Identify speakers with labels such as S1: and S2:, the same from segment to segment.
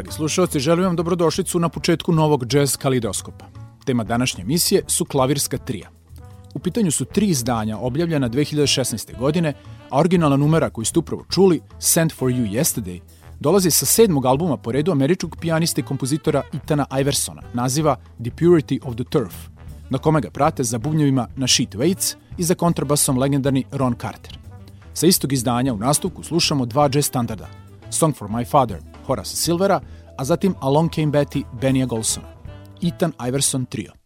S1: Dragi slušalci, želim vam dobrodošlicu na početku novog jazz kalidoskopa. Tema današnje emisije su klavirska trija. U pitanju su tri izdanja objavljena 2016. godine, a originalna numera koju ste upravo čuli, Sent for You Yesterday, dolazi sa sedmog albuma po redu američkog pijaniste i kompozitora Itana Iversona, naziva The Purity of the Turf, na kome ga prate za bubnjevima na Sheet Waits i za kontrabasom legendarni Ron Carter. Sa istog izdanja u nastavku slušamo dva jazz standarda, Song for My Father Horace Silvera, a zatim Along Came Betty Benija Golsona. Ethan Iverson Trio.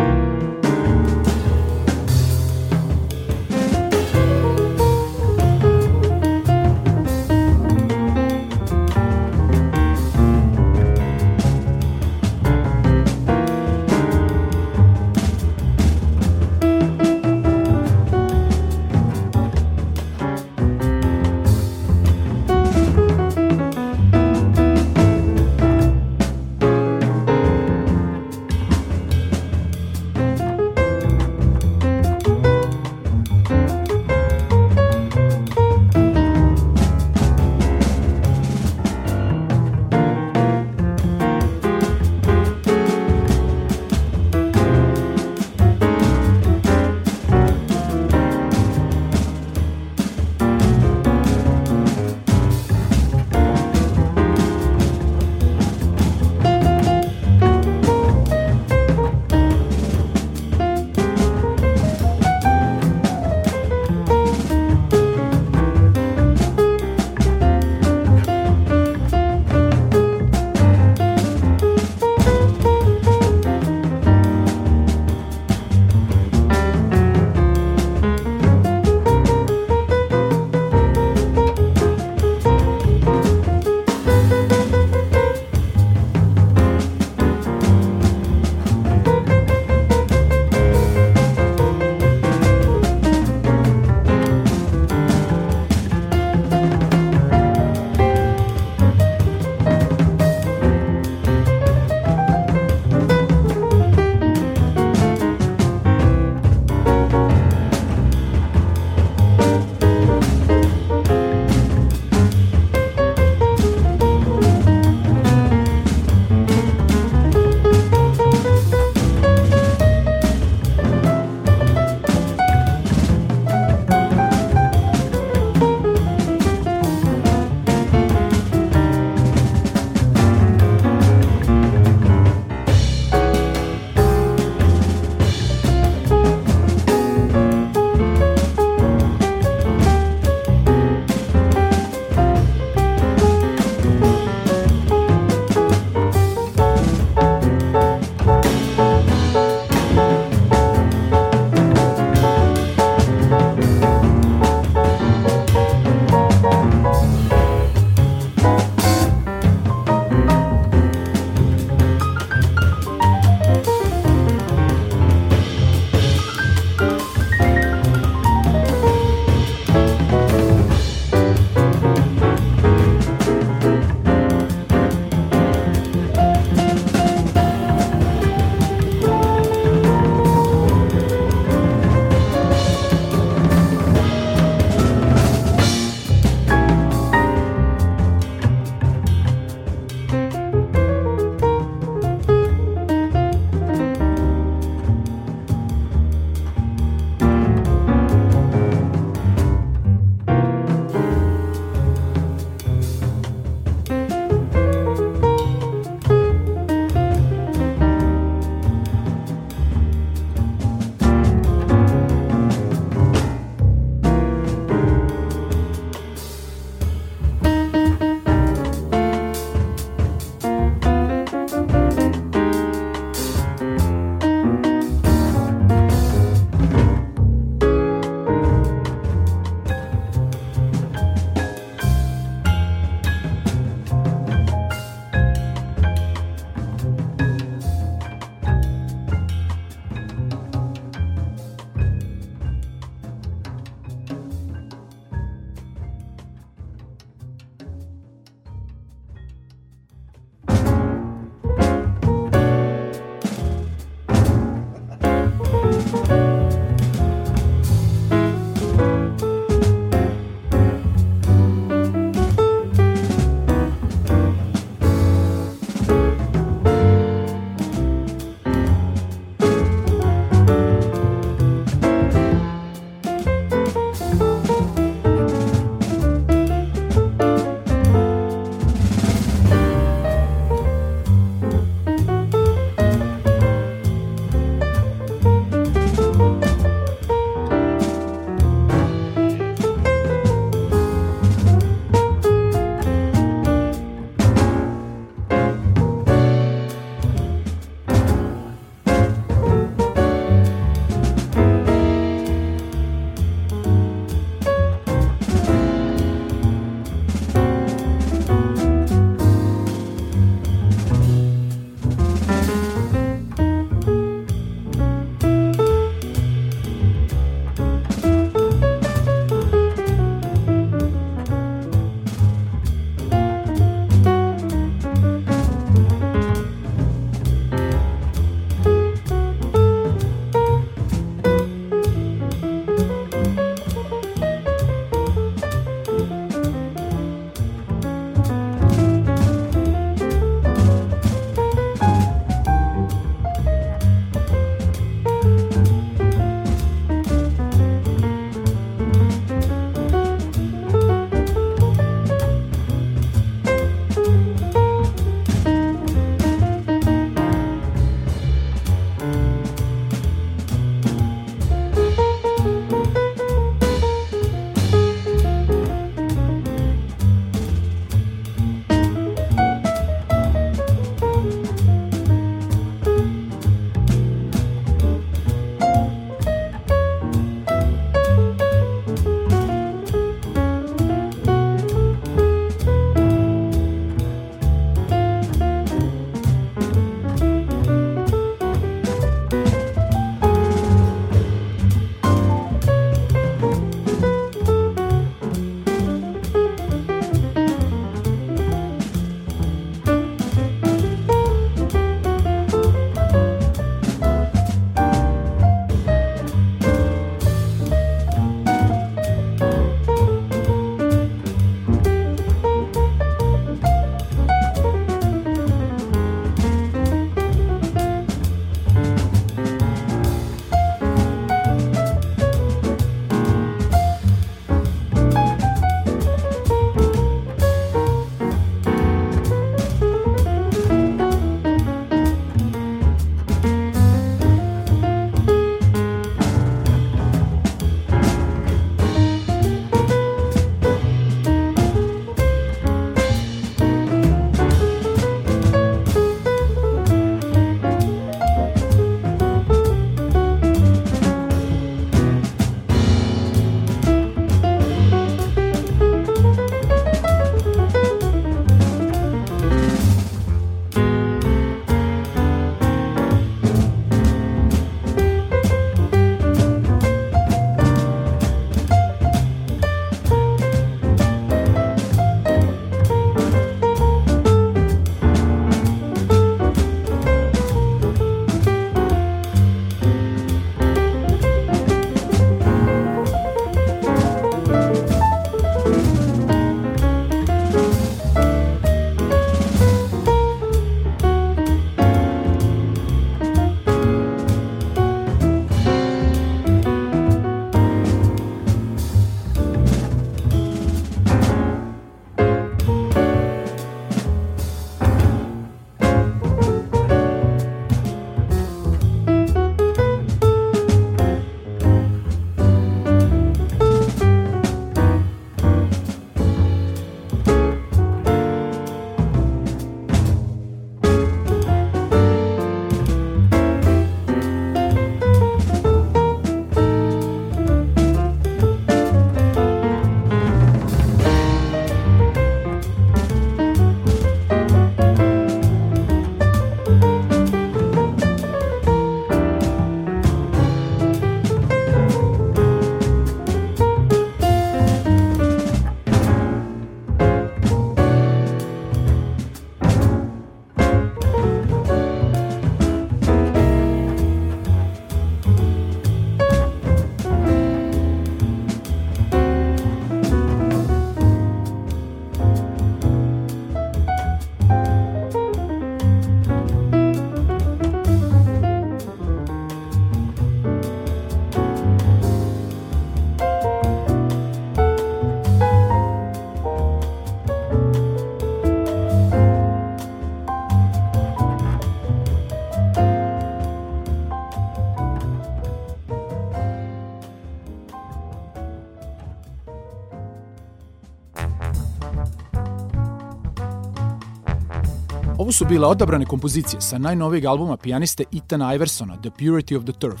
S1: Ovo su bile odabrane kompozicije sa najnovijeg albuma pijaniste Ethan Iversona The Purity of the Turf,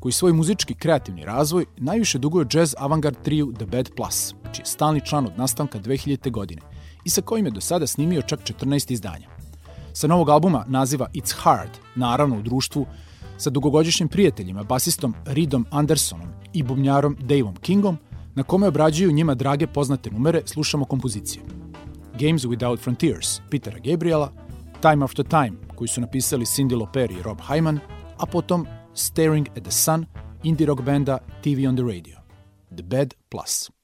S1: koji svoj muzički kreativni razvoj najviše duguje jazz avantgard triju The Bad Plus, čiji je stalni član od nastanka 2000. godine i sa kojim je do sada snimio čak 14 izdanja. Sa novog albuma naziva It's Hard, naravno u društvu sa dugogodišnjim prijateljima, basistom Reedom Andersonom i bubnjarom Daveom Kingom, na kome obrađuju njima drage poznate numere, slušamo kompozicije. Games Without Frontiers, Petera Gabriela, Time After Time, koji su napisali Cindy Loper i Rob Hyman, a potom Staring at the Sun, indie rock benda TV on the Radio. The Bad Plus.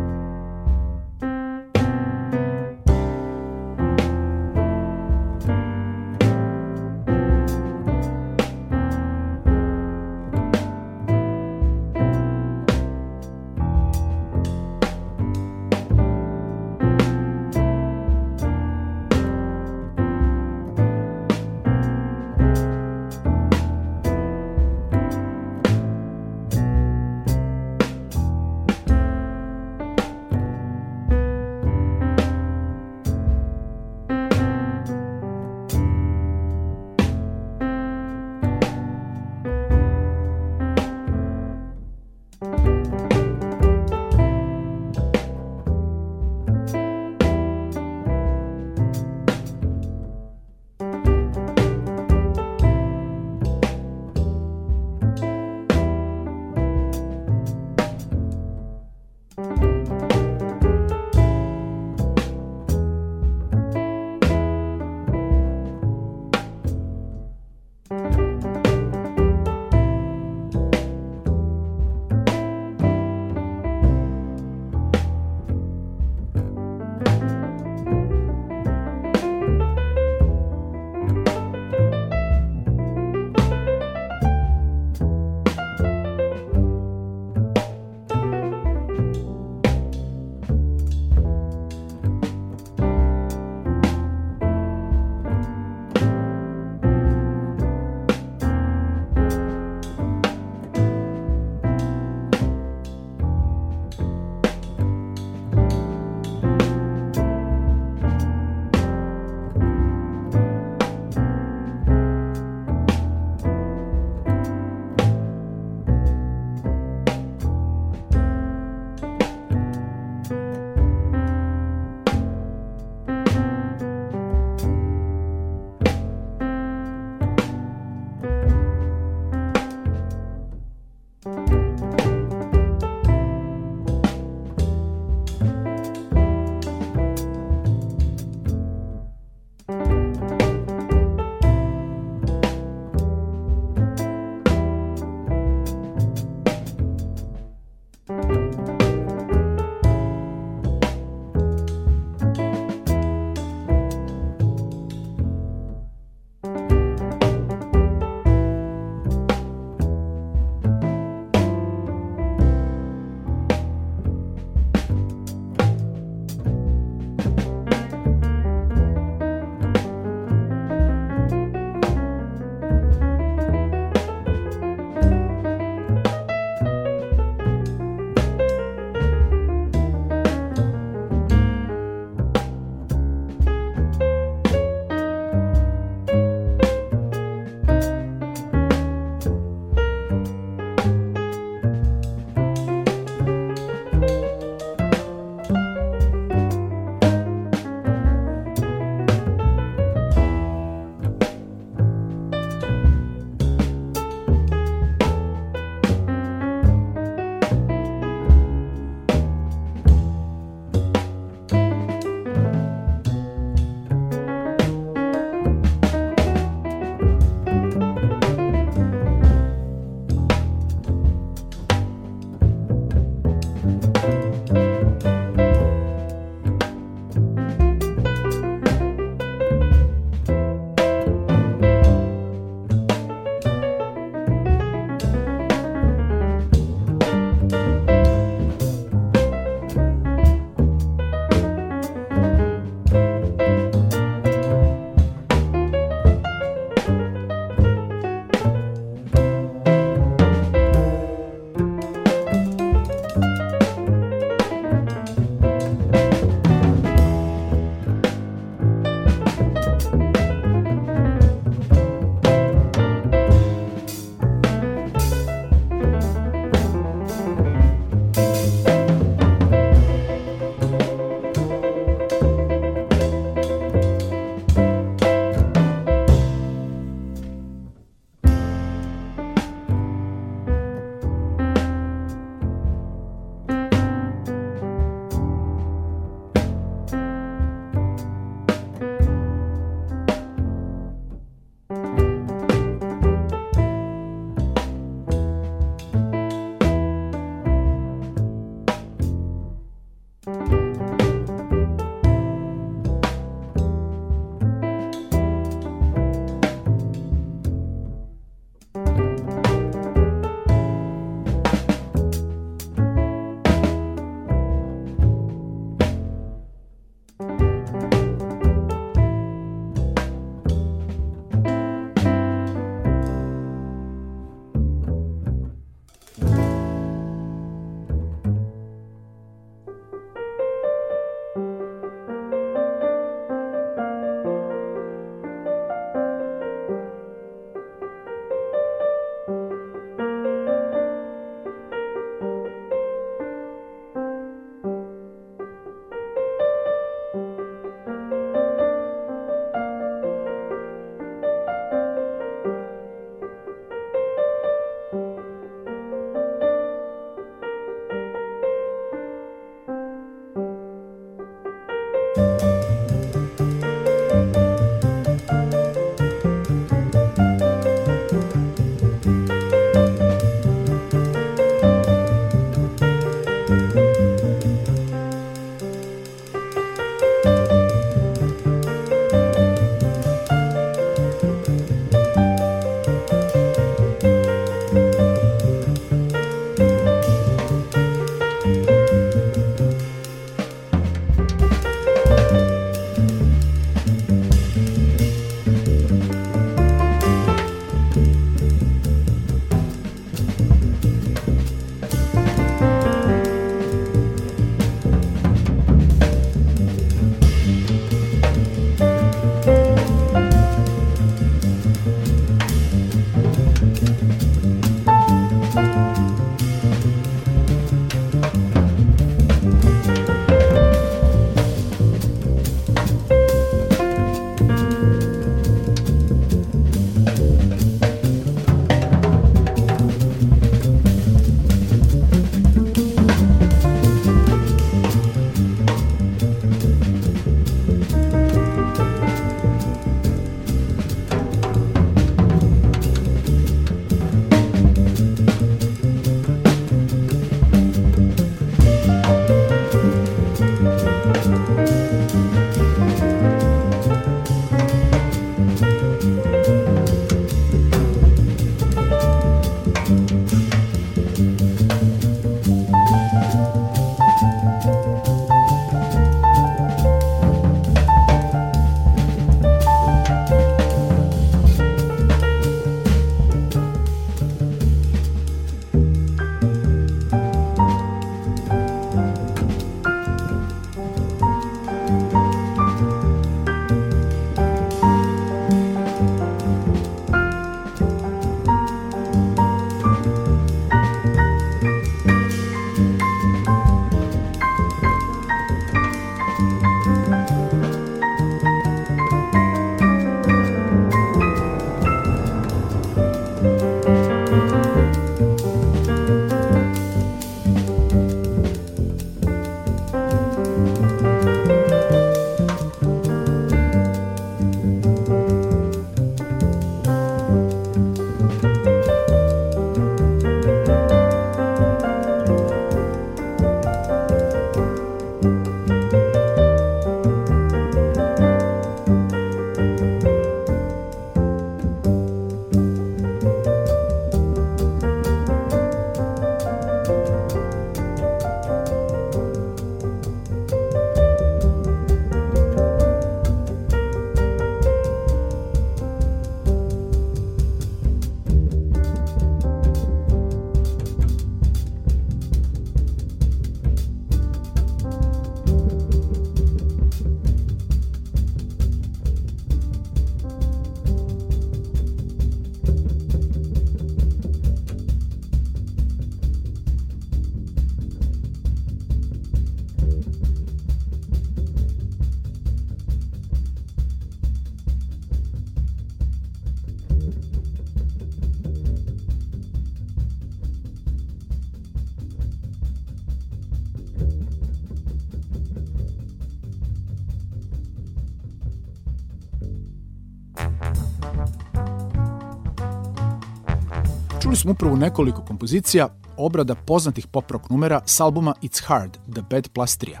S1: Smo upravo nekoliko kompozicija obrada poznatih pop rock numera s albuma It's Hard, The Bad Plus Tria.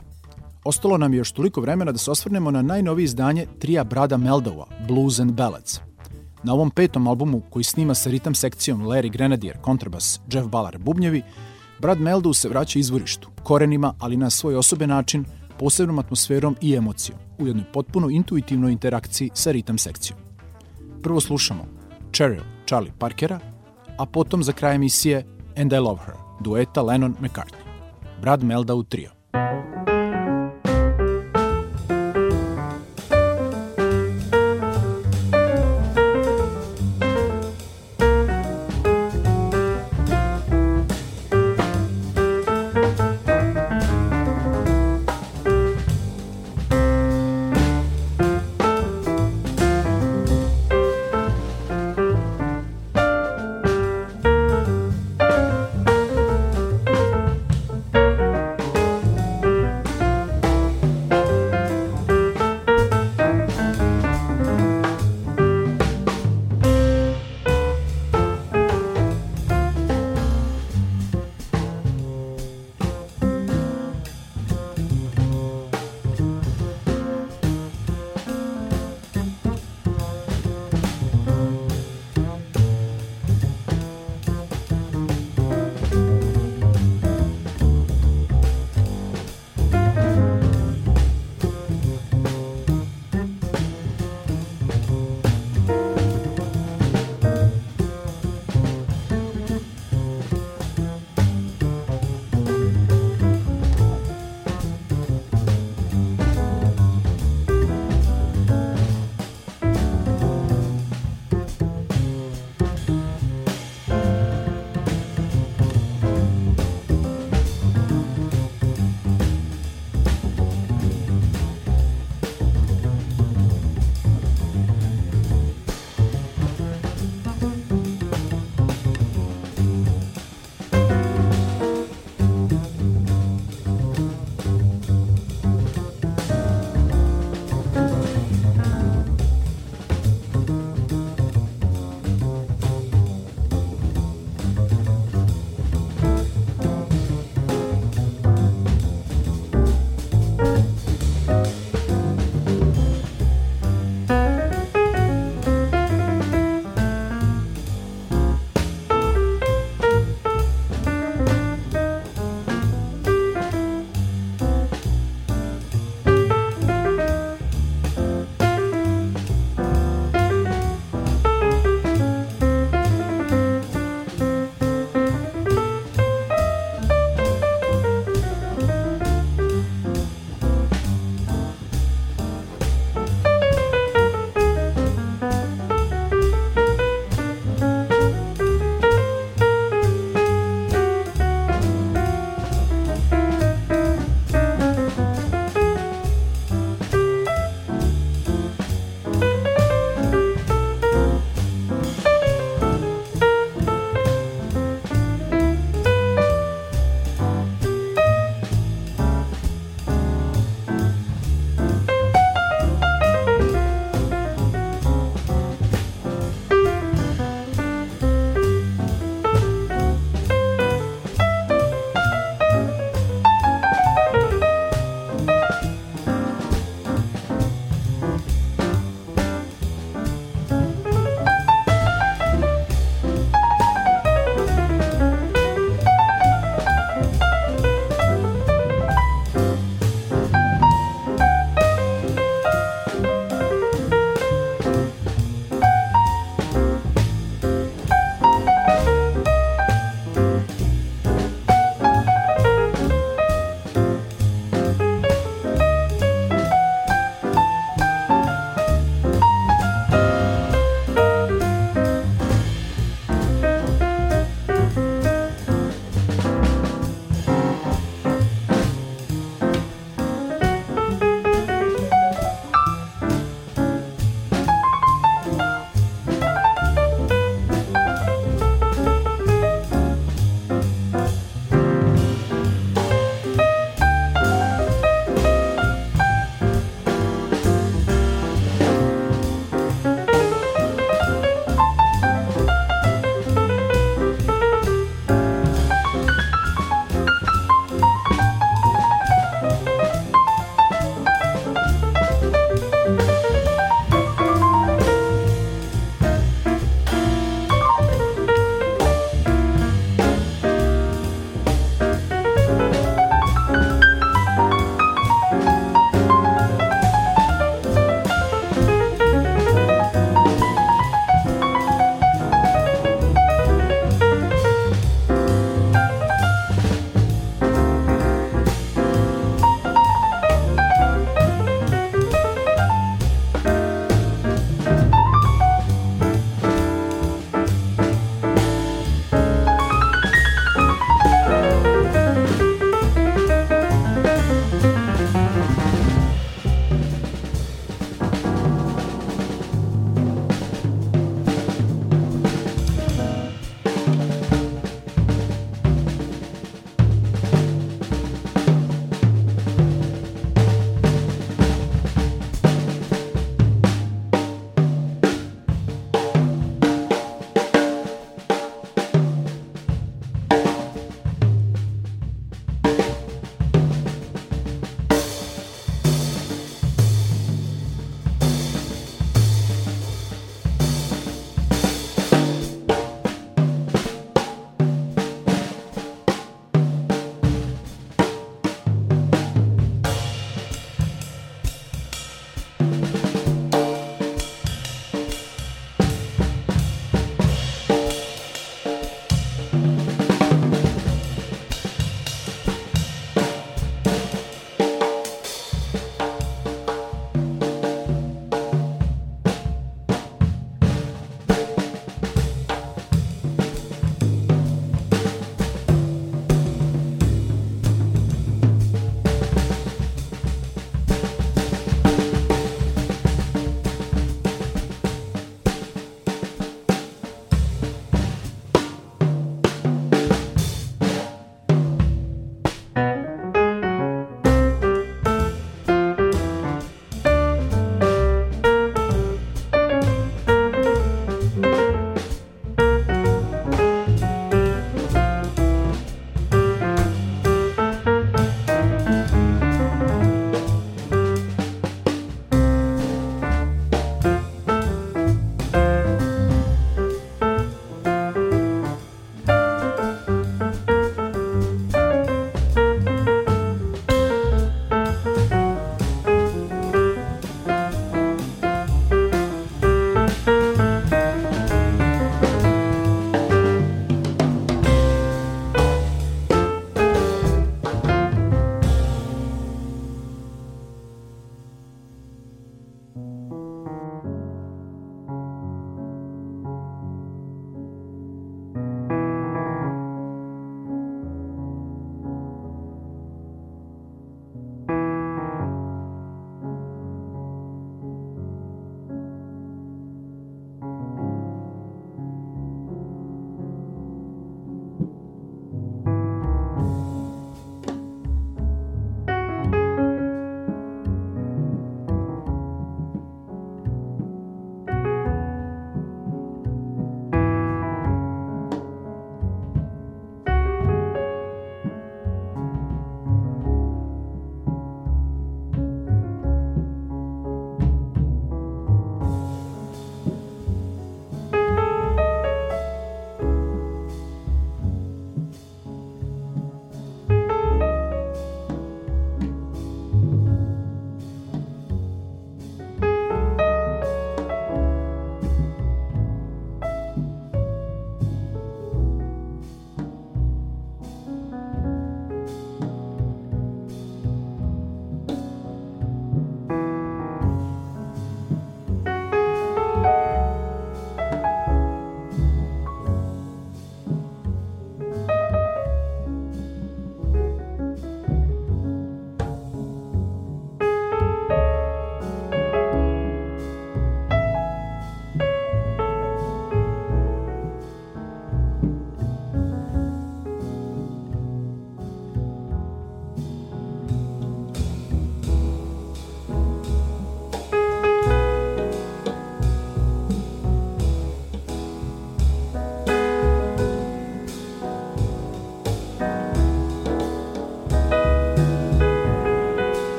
S1: Ostalo nam je još toliko vremena da se osvrnemo na najnovije izdanje trija Brada Meldova, Blues and Ballads. Na ovom petom albumu, koji snima sa ritam sekcijom Larry Grenadier, kontrabas, Jeff Ballar, bubnjevi, Brad Meldov se vraća izvorištu, korenima, ali na svoj osoben način, posebnom atmosferom i emocijom, u jednoj potpuno intuitivnoj interakciji sa ritam sekcijom. Prvo slušamo Cheryl Charlie Parkera, a potom za kraj emisije And I Love Her, dueta Lennon-McCartney. Brad Meldau trio.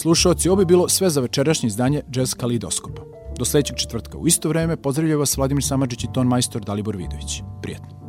S1: Slušalci, ovo bi bilo sve za večerašnje izdanje Jazz Kalidoskopa. Do sledećeg četvrtka u isto vreme pozdravljaju vas Vladimir Samadžić i ton majstor Dalibor Vidović. Prijetno.